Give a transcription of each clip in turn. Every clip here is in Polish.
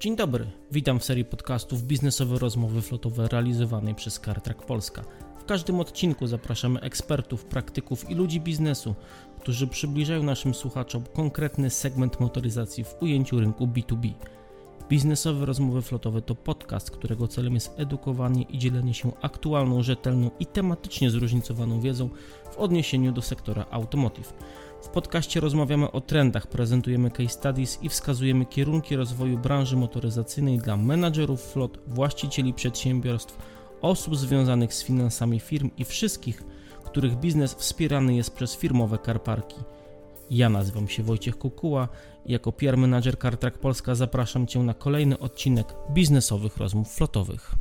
Dzień dobry, witam w serii podcastów Biznesowe Rozmowy Flotowe realizowanej przez CarTrack Polska. W każdym odcinku zapraszamy ekspertów, praktyków i ludzi biznesu, którzy przybliżają naszym słuchaczom konkretny segment motoryzacji w ujęciu rynku B2B. Biznesowe Rozmowy Flotowe to podcast, którego celem jest edukowanie i dzielenie się aktualną, rzetelną i tematycznie zróżnicowaną wiedzą w odniesieniu do sektora automotive. W podcaście rozmawiamy o trendach, prezentujemy case studies i wskazujemy kierunki rozwoju branży motoryzacyjnej dla menadżerów flot, właścicieli przedsiębiorstw, osób związanych z finansami firm i wszystkich, których biznes wspierany jest przez firmowe karparki. Ja nazywam się Wojciech Kukuła jako PR Manager CarTrack Polska zapraszam Cię na kolejny odcinek biznesowych rozmów flotowych.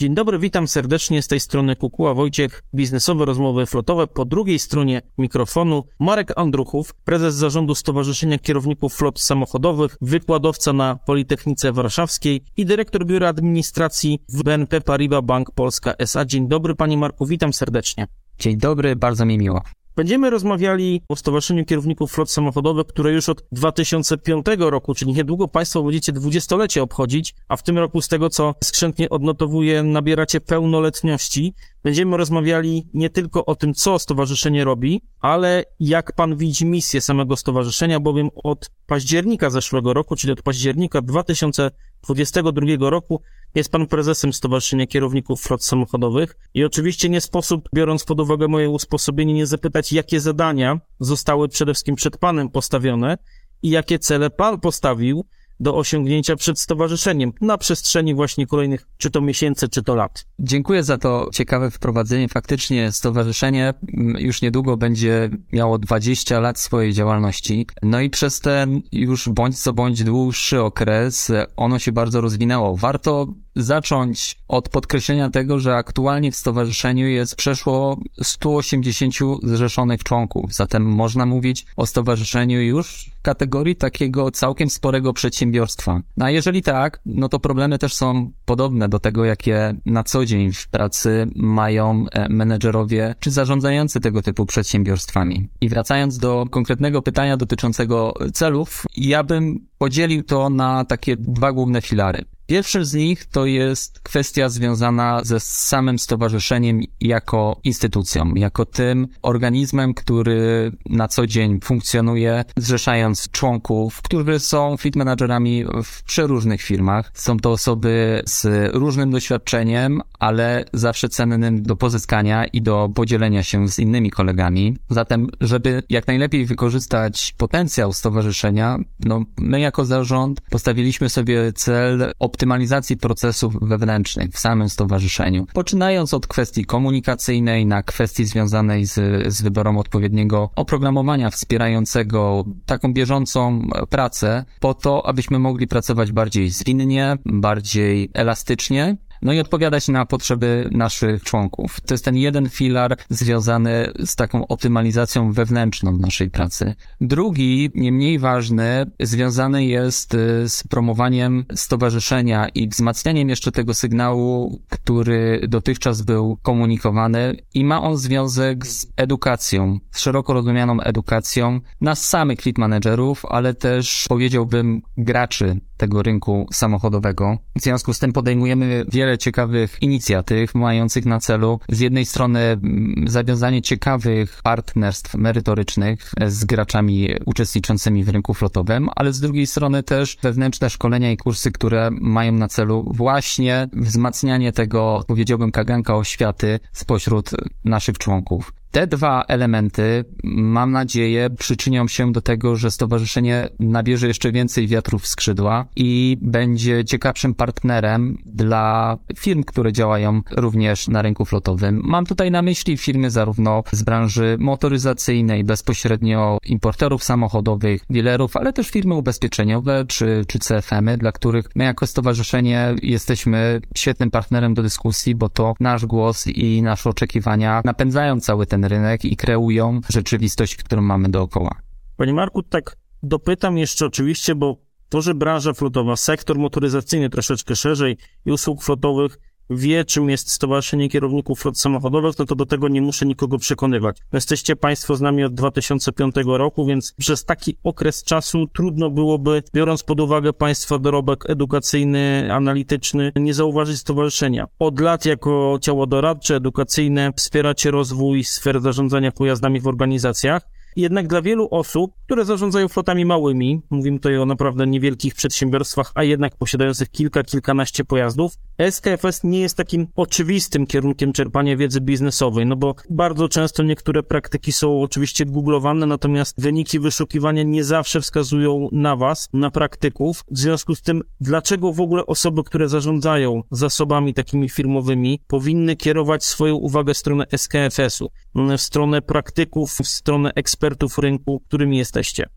Dzień dobry, witam serdecznie z tej strony Kukuła Wojciech, biznesowe rozmowy flotowe. Po drugiej stronie mikrofonu Marek Andruchów, prezes zarządu Stowarzyszenia Kierowników Flot Samochodowych, wykładowca na Politechnice Warszawskiej i dyrektor biura administracji w BNP Paribas Bank Polska SA. Dzień dobry, panie Marku, witam serdecznie. Dzień dobry, bardzo mi miło. Będziemy rozmawiali o Stowarzyszeniu Kierowników Flot Samochodowych, które już od 2005 roku, czyli niedługo Państwo będziecie dwudziestolecie obchodzić, a w tym roku z tego, co skrzętnie odnotowuję, nabieracie pełnoletności. Będziemy rozmawiali nie tylko o tym, co stowarzyszenie robi, ale jak Pan widzi misję samego stowarzyszenia, bowiem od października zeszłego roku, czyli od października 2022 roku, jest Pan prezesem Stowarzyszenia Kierowników Flot Samochodowych i oczywiście nie sposób, biorąc pod uwagę moje usposobienie, nie zapytać, jakie zadania zostały przede wszystkim przed Panem postawione i jakie cele Pan postawił do osiągnięcia przed stowarzyszeniem na przestrzeni właśnie kolejnych czy to miesięcy, czy to lat. Dziękuję za to ciekawe wprowadzenie. Faktycznie stowarzyszenie mm, już niedługo będzie miało 20 lat swojej działalności. No i przez ten już bądź co bądź dłuższy okres ono się bardzo rozwinęło. Warto zacząć od podkreślenia tego, że aktualnie w stowarzyszeniu jest przeszło 180 zrzeszonych członków. Zatem można mówić o stowarzyszeniu już w kategorii takiego całkiem sporego przedsiębiorstwa. No a jeżeli tak, no to problemy też są podobne do tego, jakie na co dzień w pracy mają e, menedżerowie czy zarządzający tego typu przedsiębiorstwami. I wracając do konkretnego pytania dotyczącego celów, ja bym podzielił to na takie dwa główne filary. Pierwszy z nich to jest kwestia związana ze samym stowarzyszeniem jako instytucją, jako tym organizmem, który na co dzień funkcjonuje, zrzeszając członków, którzy są fit managerami w przeróżnych firmach. Są to osoby z różnym doświadczeniem, ale zawsze cennym do pozyskania i do podzielenia się z innymi kolegami. Zatem, żeby jak najlepiej wykorzystać potencjał stowarzyszenia, no my jako zarząd postawiliśmy sobie cel optymalizacji procesów wewnętrznych w samym stowarzyszeniu. Poczynając od kwestii komunikacyjnej, na kwestii związanej z, z wyborem odpowiedniego oprogramowania wspierającego taką bieżącą pracę, po to, abyśmy mogli pracować bardziej zwinnie, bardziej elastycznie no i odpowiadać na potrzeby naszych członków. To jest ten jeden filar związany z taką optymalizacją wewnętrzną naszej pracy. Drugi, nie mniej ważny, związany jest y, z promowaniem stowarzyszenia i wzmacnianiem jeszcze tego sygnału, który dotychczas był komunikowany i ma on związek z edukacją, z szeroko rozumianą edukacją nas samych fleet managerów, ale też powiedziałbym graczy tego rynku samochodowego. W związku z tym podejmujemy wiele ciekawych inicjatyw mających na celu z jednej strony mm, zawiązanie ciekawych partnerstw merytorycznych z graczami uczestniczącymi w rynku flotowym, ale z drugiej strony też wewnętrzne szkolenia i kursy, które mają na celu właśnie wzmacnianie tego, powiedziałbym, kaganka oświaty spośród naszych członków. Te dwa elementy, mam nadzieję, przyczynią się do tego, że stowarzyszenie nabierze jeszcze więcej wiatrów w skrzydła i będzie ciekawszym partnerem dla firm, które działają również na rynku flotowym. Mam tutaj na myśli firmy zarówno z branży motoryzacyjnej, bezpośrednio importerów samochodowych, dealerów, ale też firmy ubezpieczeniowe czy, czy CFM-y, dla których my jako stowarzyszenie jesteśmy świetnym partnerem do dyskusji, bo to nasz głos i nasze oczekiwania napędzają cały ten ten rynek i kreują rzeczywistość, którą mamy dookoła. Panie Marku, tak dopytam jeszcze oczywiście, bo to, że branża flotowa, sektor motoryzacyjny troszeczkę szerzej i usług flotowych wie, czym jest Stowarzyszenie Kierowników Flot Samochodowych, no to do tego nie muszę nikogo przekonywać. Jesteście Państwo z nami od 2005 roku, więc przez taki okres czasu trudno byłoby, biorąc pod uwagę Państwa dorobek edukacyjny, analityczny, nie zauważyć stowarzyszenia. Od lat jako ciało doradcze, edukacyjne wspieracie rozwój sfer zarządzania pojazdami w organizacjach. Jednak dla wielu osób, które zarządzają flotami małymi, mówimy tutaj o naprawdę niewielkich przedsiębiorstwach, a jednak posiadających kilka, kilkanaście pojazdów, SKFS nie jest takim oczywistym kierunkiem czerpania wiedzy biznesowej, no bo bardzo często niektóre praktyki są oczywiście googlowane, natomiast wyniki wyszukiwania nie zawsze wskazują na Was, na praktyków. W związku z tym, dlaczego w ogóle osoby, które zarządzają zasobami takimi firmowymi, powinny kierować swoją uwagę w stronę SKFS-u, w stronę praktyków, w stronę ekspertów rynku, którymi jesteście?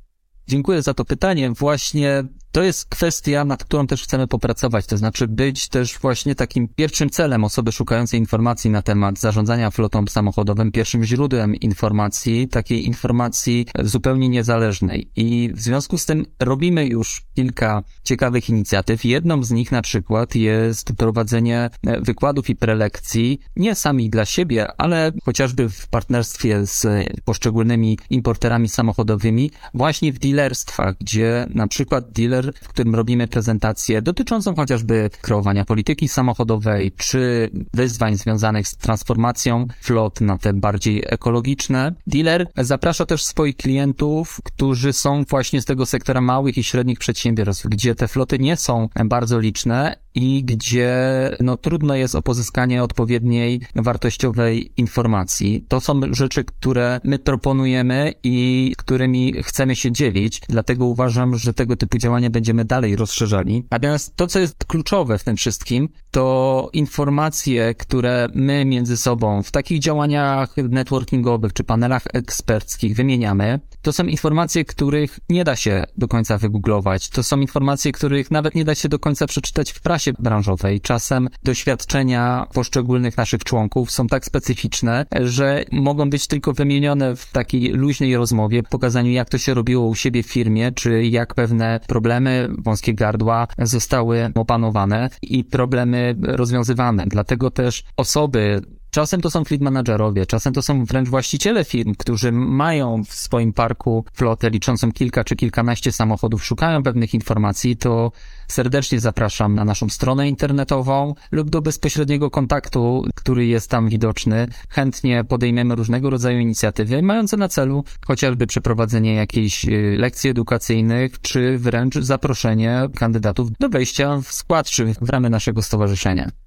Dziękuję za to pytanie. Właśnie to jest kwestia, nad którą też chcemy popracować, to znaczy być też właśnie takim pierwszym celem osoby szukającej informacji na temat zarządzania flotą samochodowym, pierwszym źródłem informacji, takiej informacji zupełnie niezależnej. I w związku z tym robimy już kilka ciekawych inicjatyw. Jedną z nich na przykład jest prowadzenie wykładów i prelekcji, nie sami dla siebie, ale chociażby w partnerstwie z poszczególnymi importerami samochodowymi, właśnie w dealerstwach, gdzie na przykład dealer w którym robimy prezentację dotyczącą chociażby kreowania polityki samochodowej, czy wyzwań związanych z transformacją flot na te bardziej ekologiczne. Dealer zaprasza też swoich klientów, którzy są właśnie z tego sektora małych i średnich przedsiębiorstw, gdzie te floty nie są bardzo liczne i gdzie no, trudno jest o pozyskanie odpowiedniej wartościowej informacji. To są rzeczy, które my proponujemy i którymi chcemy się dzielić, dlatego uważam, że tego typu działania będziemy dalej rozszerzali. Natomiast to, co jest kluczowe w tym wszystkim, to informacje, które my między sobą w takich działaniach networkingowych czy panelach eksperckich wymieniamy, to są informacje, których nie da się do końca wygooglować. To są informacje, których nawet nie da się do końca przeczytać w prasie branżowej. Czasem doświadczenia poszczególnych naszych członków są tak specyficzne, że mogą być tylko wymienione w takiej luźnej rozmowie, pokazaniu jak to się robiło u siebie w firmie, czy jak pewne problemy, wąskie gardła zostały opanowane i problemy rozwiązywane. Dlatego też osoby Czasem to są fleet managerowie, czasem to są wręcz właściciele firm, którzy mają w swoim parku flotę liczącą kilka czy kilkanaście samochodów, szukają pewnych informacji, to serdecznie zapraszam na naszą stronę internetową lub do bezpośredniego kontaktu, który jest tam widoczny. Chętnie podejmiemy różnego rodzaju inicjatywy mające na celu chociażby przeprowadzenie jakiejś y, lekcji edukacyjnych, czy wręcz zaproszenie kandydatów do wejścia w skład czy w ramy naszego stowarzyszenia.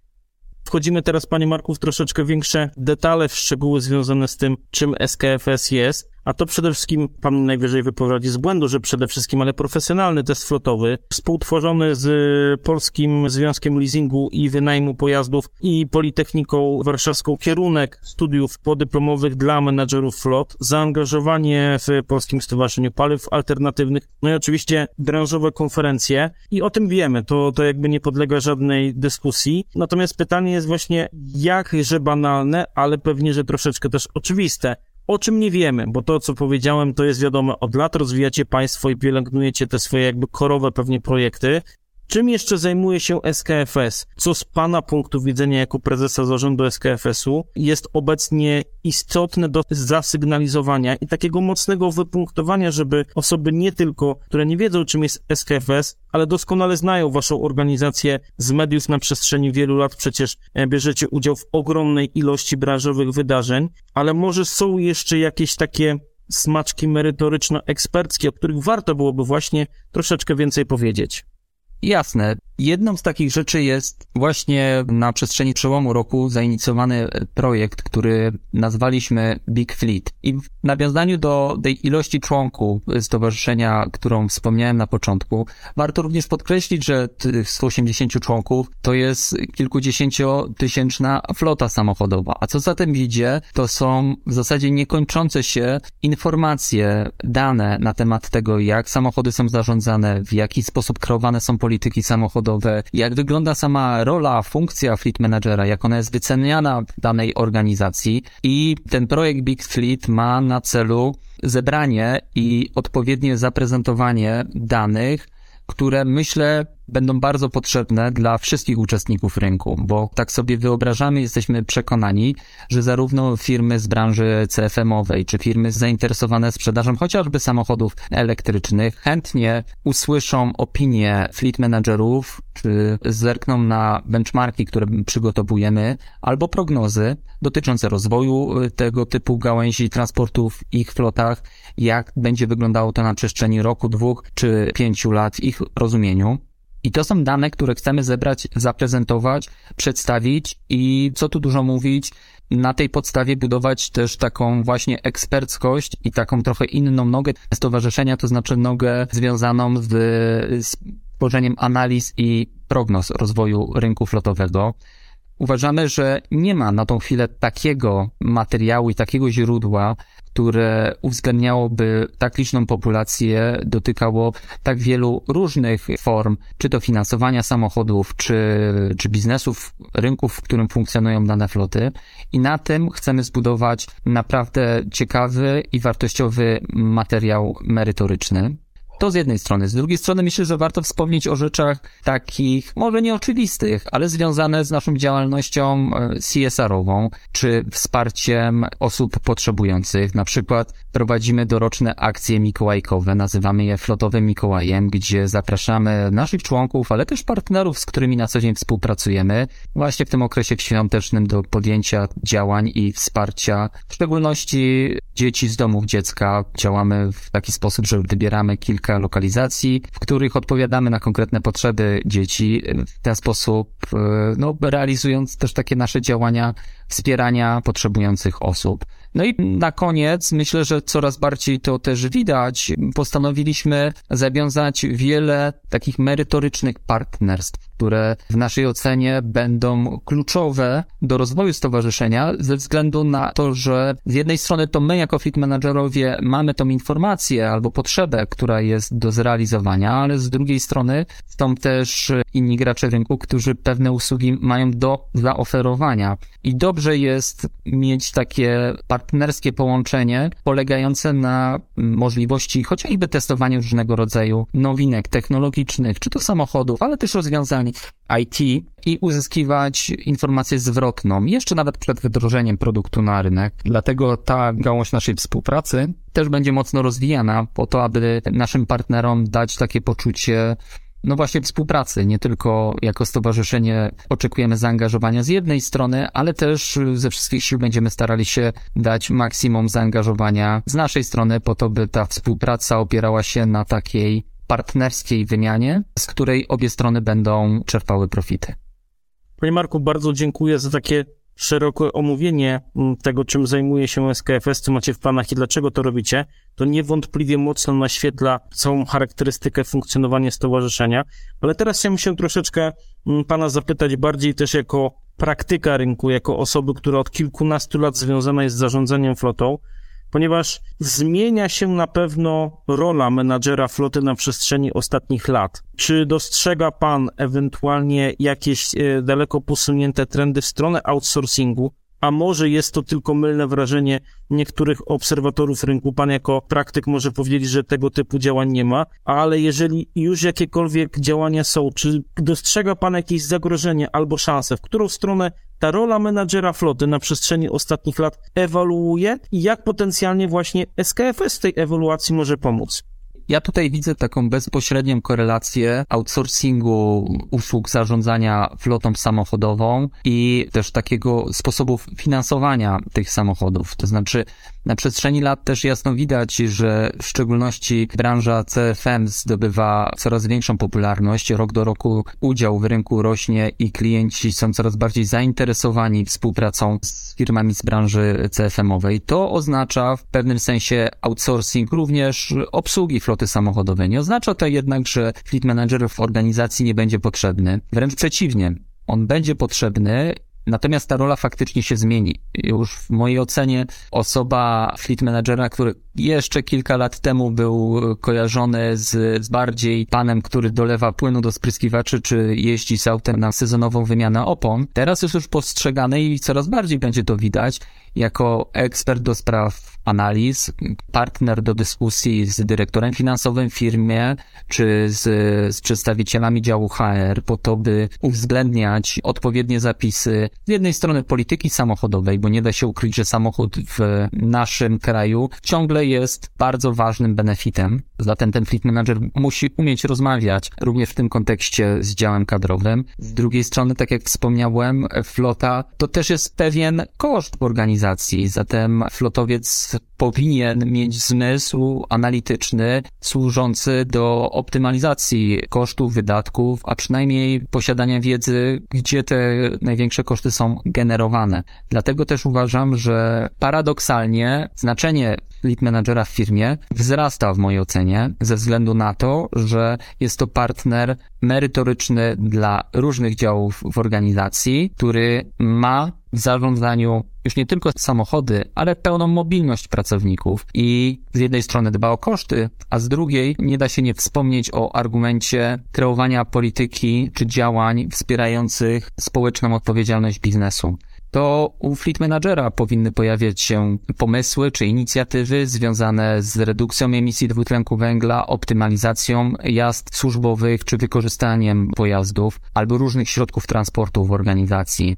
Wchodzimy teraz, Panie Marku, w troszeczkę większe detale, w szczegóły związane z tym, czym SKFS jest. A to przede wszystkim, pan najwyżej wyprowadzi z błędu, że przede wszystkim, ale profesjonalny test flotowy, współtworzony z Polskim Związkiem Leasingu i Wynajmu Pojazdów i Politechniką Warszawską kierunek studiów podyplomowych dla menadżerów flot, zaangażowanie w Polskim Stowarzyszeniu Paliw Alternatywnych, no i oczywiście branżowe konferencje i o tym wiemy, to, to jakby nie podlega żadnej dyskusji. Natomiast pytanie jest właśnie jakże banalne, ale pewnie, że troszeczkę też oczywiste o czym nie wiemy, bo to, co powiedziałem, to jest wiadomo, od lat rozwijacie państwo i pielęgnujecie te swoje jakby korowe pewnie projekty, Czym jeszcze zajmuje się SKFS? Co z Pana punktu widzenia jako prezesa zarządu SKFS-u jest obecnie istotne do zasygnalizowania i takiego mocnego wypunktowania, żeby osoby nie tylko, które nie wiedzą czym jest SKFS, ale doskonale znają Waszą organizację z mediów na przestrzeni wielu lat, przecież e, bierzecie udział w ogromnej ilości branżowych wydarzeń, ale może są jeszcze jakieś takie smaczki merytoryczno-eksperckie, o których warto byłoby właśnie troszeczkę więcej powiedzieć. Jasne. Jedną z takich rzeczy jest właśnie na przestrzeni przełomu roku zainicjowany projekt, który nazwaliśmy Big Fleet. I w nawiązaniu do tej ilości członków stowarzyszenia, którą wspomniałem na początku, warto również podkreślić, że tych 180 członków to jest kilkudziesięciotysięczna flota samochodowa. A co za tym idzie, to są w zasadzie niekończące się informacje, dane na temat tego, jak samochody są zarządzane, w jaki sposób kreowane są polityki samochodowe, zawodowe, jak wygląda sama rola, funkcja fleet managera, jak ona jest wyceniana w danej organizacji? I ten projekt Big Fleet ma na celu zebranie i odpowiednie zaprezentowanie danych, które myślę będą bardzo potrzebne dla wszystkich uczestników rynku, bo tak sobie wyobrażamy, jesteśmy przekonani, że zarówno firmy z branży CFM-owej, czy firmy zainteresowane sprzedażą chociażby samochodów elektrycznych chętnie usłyszą opinie fleet managerów, czy zerkną na benchmarki, które przygotowujemy, albo prognozy dotyczące rozwoju y, tego typu gałęzi transportu w ich flotach, jak będzie wyglądało to na przestrzeni roku, dwóch czy pięciu lat w ich rozumieniu. I to są dane, które chcemy zebrać, zaprezentować, przedstawić i co tu dużo mówić, na tej podstawie budować też taką właśnie eksperckość i taką trochę inną nogę stowarzyszenia, to znaczy nogę związaną z, z tworzeniem analiz i prognoz rozwoju rynku flotowego. Uważamy, że nie ma na tą chwilę takiego materiału i takiego źródła, które uwzględniałoby tak liczną populację, dotykało tak wielu różnych form, czy to finansowania samochodów, czy, czy biznesów, rynków, w którym funkcjonują dane floty. I na tym chcemy zbudować naprawdę ciekawy i wartościowy materiał merytoryczny. To z jednej strony. Z drugiej strony myślę, że warto wspomnieć o rzeczach takich, może nieoczywistych, ale związane z naszą działalnością e, CSR-ową, czy wsparciem osób potrzebujących. Na przykład prowadzimy doroczne akcje mikołajkowe, nazywamy je Flotowym Mikołajem, gdzie zapraszamy naszych członków, ale też partnerów, z którymi na co dzień współpracujemy, właśnie w tym okresie świątecznym do podjęcia działań i wsparcia, w szczególności dzieci z domów dziecka. Działamy w taki sposób, że wybieramy kilka kilka lokalizacji, w których odpowiadamy na konkretne potrzeby dzieci, w ten sposób e, no, realizując też takie nasze działania wspierania potrzebujących osób. No i na koniec, myślę, że coraz bardziej to też widać, postanowiliśmy zawiązać wiele takich merytorycznych partnerstw, które w naszej ocenie będą kluczowe do rozwoju stowarzyszenia, ze względu na to, że z jednej strony to my jako fit managerowie mamy tą informację albo potrzebę, która jest do zrealizowania, ale z drugiej strony są też inni gracze rynku, którzy pewne usługi mają do zaoferowania. I dobrze jest mieć takie partnerskie połączenie polegające na możliwości chociażby testowania różnego rodzaju nowinek technologicznych, czy to samochodów, ale też rozwiązań IT i uzyskiwać informację zwrotną, jeszcze nawet przed wdrożeniem produktu na rynek. Dlatego ta gałąź naszej współpracy też będzie mocno rozwijana po to, aby naszym partnerom dać takie poczucie no właśnie współpracy, nie tylko jako stowarzyszenie oczekujemy zaangażowania z jednej strony, ale też ze wszystkich sił będziemy starali się dać maksimum zaangażowania z naszej strony po to, by ta współpraca opierała się na takiej partnerskiej wymianie, z której obie strony będą czerpały profity. Panie Marku, bardzo dziękuję za takie szerokie omówienie mm, tego, czym zajmuje się SKFS, co macie w planach i dlaczego to robicie, to niewątpliwie mocno naświetla całą charakterystykę funkcjonowania stowarzyszenia. Ale teraz chciałbym się troszeczkę mm, pana zapytać bardziej też jako praktyka rynku, jako osoby, która od kilkunastu lat związana jest z zarządzaniem flotą ponieważ zmienia się na pewno rola menadżera floty na przestrzeni ostatnich lat. Czy dostrzega Pan ewentualnie jakieś e, daleko posunięte trendy w stronę outsourcingu? A może jest to tylko mylne wrażenie niektórych obserwatorów rynku. Pan jako praktyk może powiedzieć, że tego typu działań nie ma, ale jeżeli już jakiekolwiek działania są, czy dostrzega Pan jakieś zagrożenie albo szanse, w którą stronę ta rola menadżera floty na przestrzeni ostatnich lat ewoluuje i jak potencjalnie właśnie SKFS tej ewoluacji może pomóc? Ja tutaj widzę taką bezpośrednią korelację outsourcingu usług zarządzania flotą samochodową i też takiego sposobu finansowania tych samochodów. To znaczy, na przestrzeni lat też jasno widać, że w szczególności branża CFM zdobywa coraz większą popularność. Rok do roku udział w rynku rośnie i klienci są coraz bardziej zainteresowani współpracą z firmami z branży CFM-owej. To oznacza w pewnym sensie outsourcing również obsługi floty Nie oznacza to jednak, że fleet manager w organizacji nie będzie potrzebny. Wręcz przeciwnie. On będzie potrzebny Natomiast ta rola faktycznie się zmieni. Już w mojej ocenie osoba fleet managera, który jeszcze kilka lat temu był kojarzony z, z bardziej panem, który dolewa płynu do spryskiwaczy, czy jeździ z autem na sezonową wymianę opon. Teraz jest już postrzegany i coraz bardziej będzie to widać jako ekspert do spraw analiz, partner do dyskusji z dyrektorem finansowym firmie, czy z, z przedstawicielami działu HR, po to, by uwzględniać odpowiednie zapisy z jednej strony polityki samochodowej, bo nie da się ukryć, że samochód w naszym kraju ciągle jest bardzo ważnym benefitem. Zatem ten fleet manager musi umieć rozmawiać również w tym kontekście z działem kadrowym. Z drugiej strony, tak jak wspomniałem, flota to też jest pewien koszt organizacji. Zatem flotowiec powinien mieć zmysł analityczny służący do optymalizacji kosztów, wydatków, a przynajmniej posiadania wiedzy, gdzie te największe koszty są generowane. Dlatego też uważam, że paradoksalnie znaczenie lead managera w firmie wzrasta w mojej ocenie ze względu na to, że jest to partner merytoryczny dla różnych działów w organizacji, który ma w zarządzaniu już nie tylko samochody, ale pełną mobilność pracowników i z jednej strony dba o koszty, a z drugiej nie da się nie wspomnieć o argumencie kreowania polityki czy działań wspierających społeczną odpowiedzialność biznesu to u fleet managera powinny pojawiać się pomysły czy inicjatywy związane z redukcją emisji dwutlenku węgla, optymalizacją jazd służbowych czy wykorzystaniem pojazdów albo różnych środków transportu w organizacji.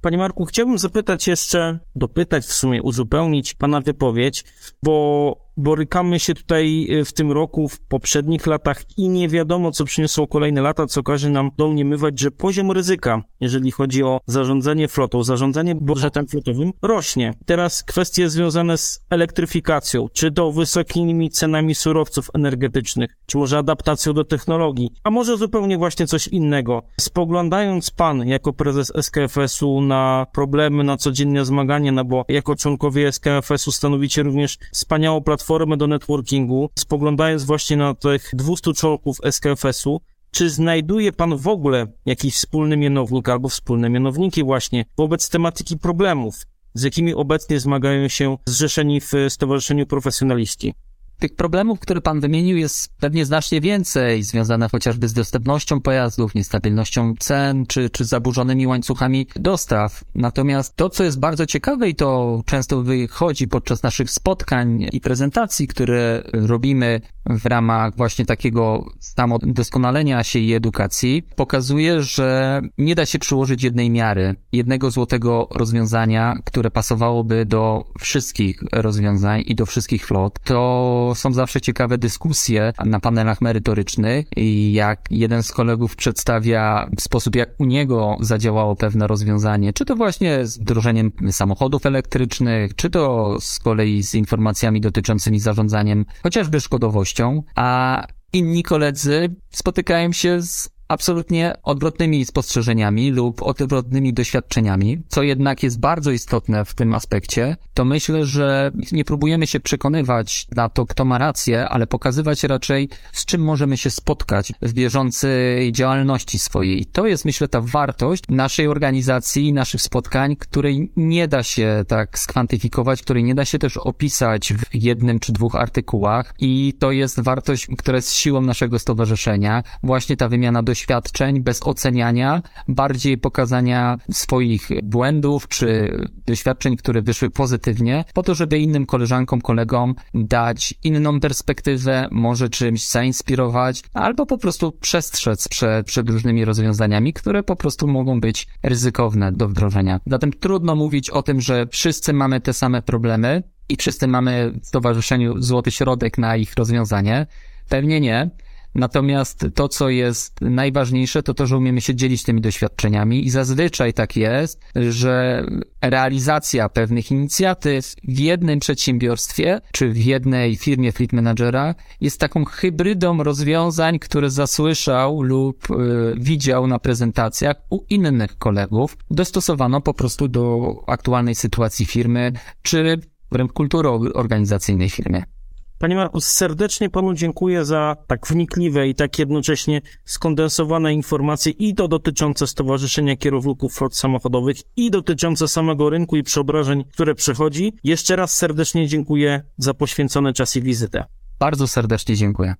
Panie Marku, chciałbym zapytać jeszcze, dopytać w sumie, uzupełnić Pana wypowiedź, bo borykamy się tutaj y, w tym roku, w poprzednich latach i nie wiadomo, co przyniosło kolejne lata, co każe nam domniemywać, że poziom ryzyka, jeżeli chodzi o zarządzanie flotą, zarządzanie budżetem flotowym, rośnie. Teraz kwestie związane z elektryfikacją, czy to wysokimi cenami surowców energetycznych, czy może adaptacją do technologii, a może zupełnie właśnie coś innego. Spoglądając Pan jako prezes SKFS-u na problemy, na codzienne zmagania, no bo jako członkowie SKFS-u stanowicie również wspaniałą platformę platformę do networkingu, spoglądając właśnie na tych 200 członków SKFS-u, czy znajduje Pan w ogóle jakiś wspólny mianownik albo wspólne mianowniki właśnie wobec tematyki problemów, z jakimi obecnie zmagają się zrzeszeni w Stowarzyszeniu Profesjonaliści? Tych problemów, które pan wymienił, jest pewnie znacznie więcej, związane chociażby z dostępnością pojazdów, niestabilnością cen, czy, czy zaburzonymi łańcuchami dostaw. Natomiast to, co jest bardzo ciekawe i to często wychodzi podczas naszych spotkań i prezentacji, które robimy w ramach właśnie takiego samodoskonalenia się i edukacji, pokazuje, że nie da się przyłożyć jednej miary, jednego złotego rozwiązania, które pasowałoby do wszystkich rozwiązań i do wszystkich flot. To są zawsze ciekawe dyskusje na panelach merytorycznych i jak jeden z kolegów przedstawia sposób, jak u niego zadziałało pewne rozwiązanie, czy to właśnie z wdrożeniem samochodów elektrycznych, czy to z kolei z informacjami dotyczącymi zarządzaniem chociażby szkodowością, a inni koledzy spotykają się z absolutnie odwrotnymi spostrzeżeniami lub odwrotnymi doświadczeniami, co jednak jest bardzo istotne w tym aspekcie, to myślę, że nie próbujemy się przekonywać na to, kto ma rację, ale pokazywać raczej, z czym możemy się spotkać w bieżącej działalności swojej. To jest, myślę, ta wartość naszej organizacji, naszych spotkań, której nie da się tak skwantyfikować, której nie da się też opisać w jednym czy dwóch artykułach i to jest wartość, która jest siłą naszego stowarzyszenia. Właśnie ta wymiana doświadczeń doświadczeń, bez oceniania, bardziej pokazania swoich błędów czy doświadczeń, które wyszły pozytywnie, po to, żeby innym koleżankom, kolegom dać inną perspektywę, może czymś zainspirować, albo po prostu przestrzec przed, przed różnymi rozwiązaniami, które po prostu mogą być ryzykowne do wdrożenia. Zatem trudno mówić o tym, że wszyscy mamy te same problemy i wszyscy mamy w stowarzyszeniu złoty środek na ich rozwiązanie. Pewnie nie. Natomiast to, co jest najważniejsze, to to, że umiemy się dzielić tymi doświadczeniami i zazwyczaj tak jest, że realizacja pewnych inicjatyw w jednym przedsiębiorstwie czy w jednej firmie fleet managera jest taką hybrydą rozwiązań, które zasłyszał lub y, widział na prezentacjach u innych kolegów. Dostosowano po prostu do aktualnej sytuacji firmy czy wręcz kultury organizacyjnej firmy. Panie Marku, serdecznie Panu dziękuję za tak wnikliwe i tak jednocześnie skondensowane informacje i to dotyczące Stowarzyszenia Kierowników Flot Samochodowych i dotyczące samego rynku i przeobrażeń, które przechodzi. Jeszcze raz serdecznie dziękuję za poświęcony czas i wizytę. Bardzo serdecznie dziękuję.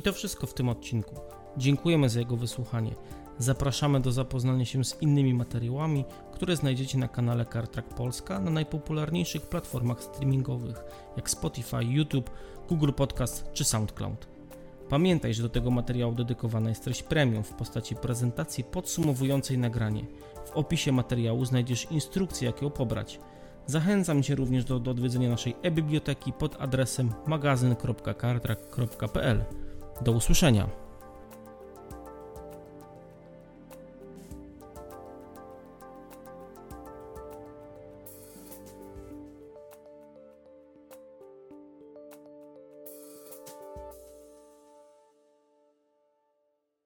I to wszystko w tym odcinku. Dziękujemy za jego wysłuchanie. Zapraszamy do zapoznania się z innymi materiałami, które znajdziecie na kanale CarTrack Polska na najpopularniejszych platformach streamingowych jak Spotify, YouTube, Google Podcast czy SoundCloud. Pamiętaj, że do tego materiału dedykowana jest treść premium w postaci prezentacji podsumowującej nagranie. W opisie materiału znajdziesz instrukcję, jak ją pobrać. Zachęcam Cię również do, do odwiedzenia naszej e-biblioteki pod adresem magazyn.cartrack.pl. Do usłyszenia.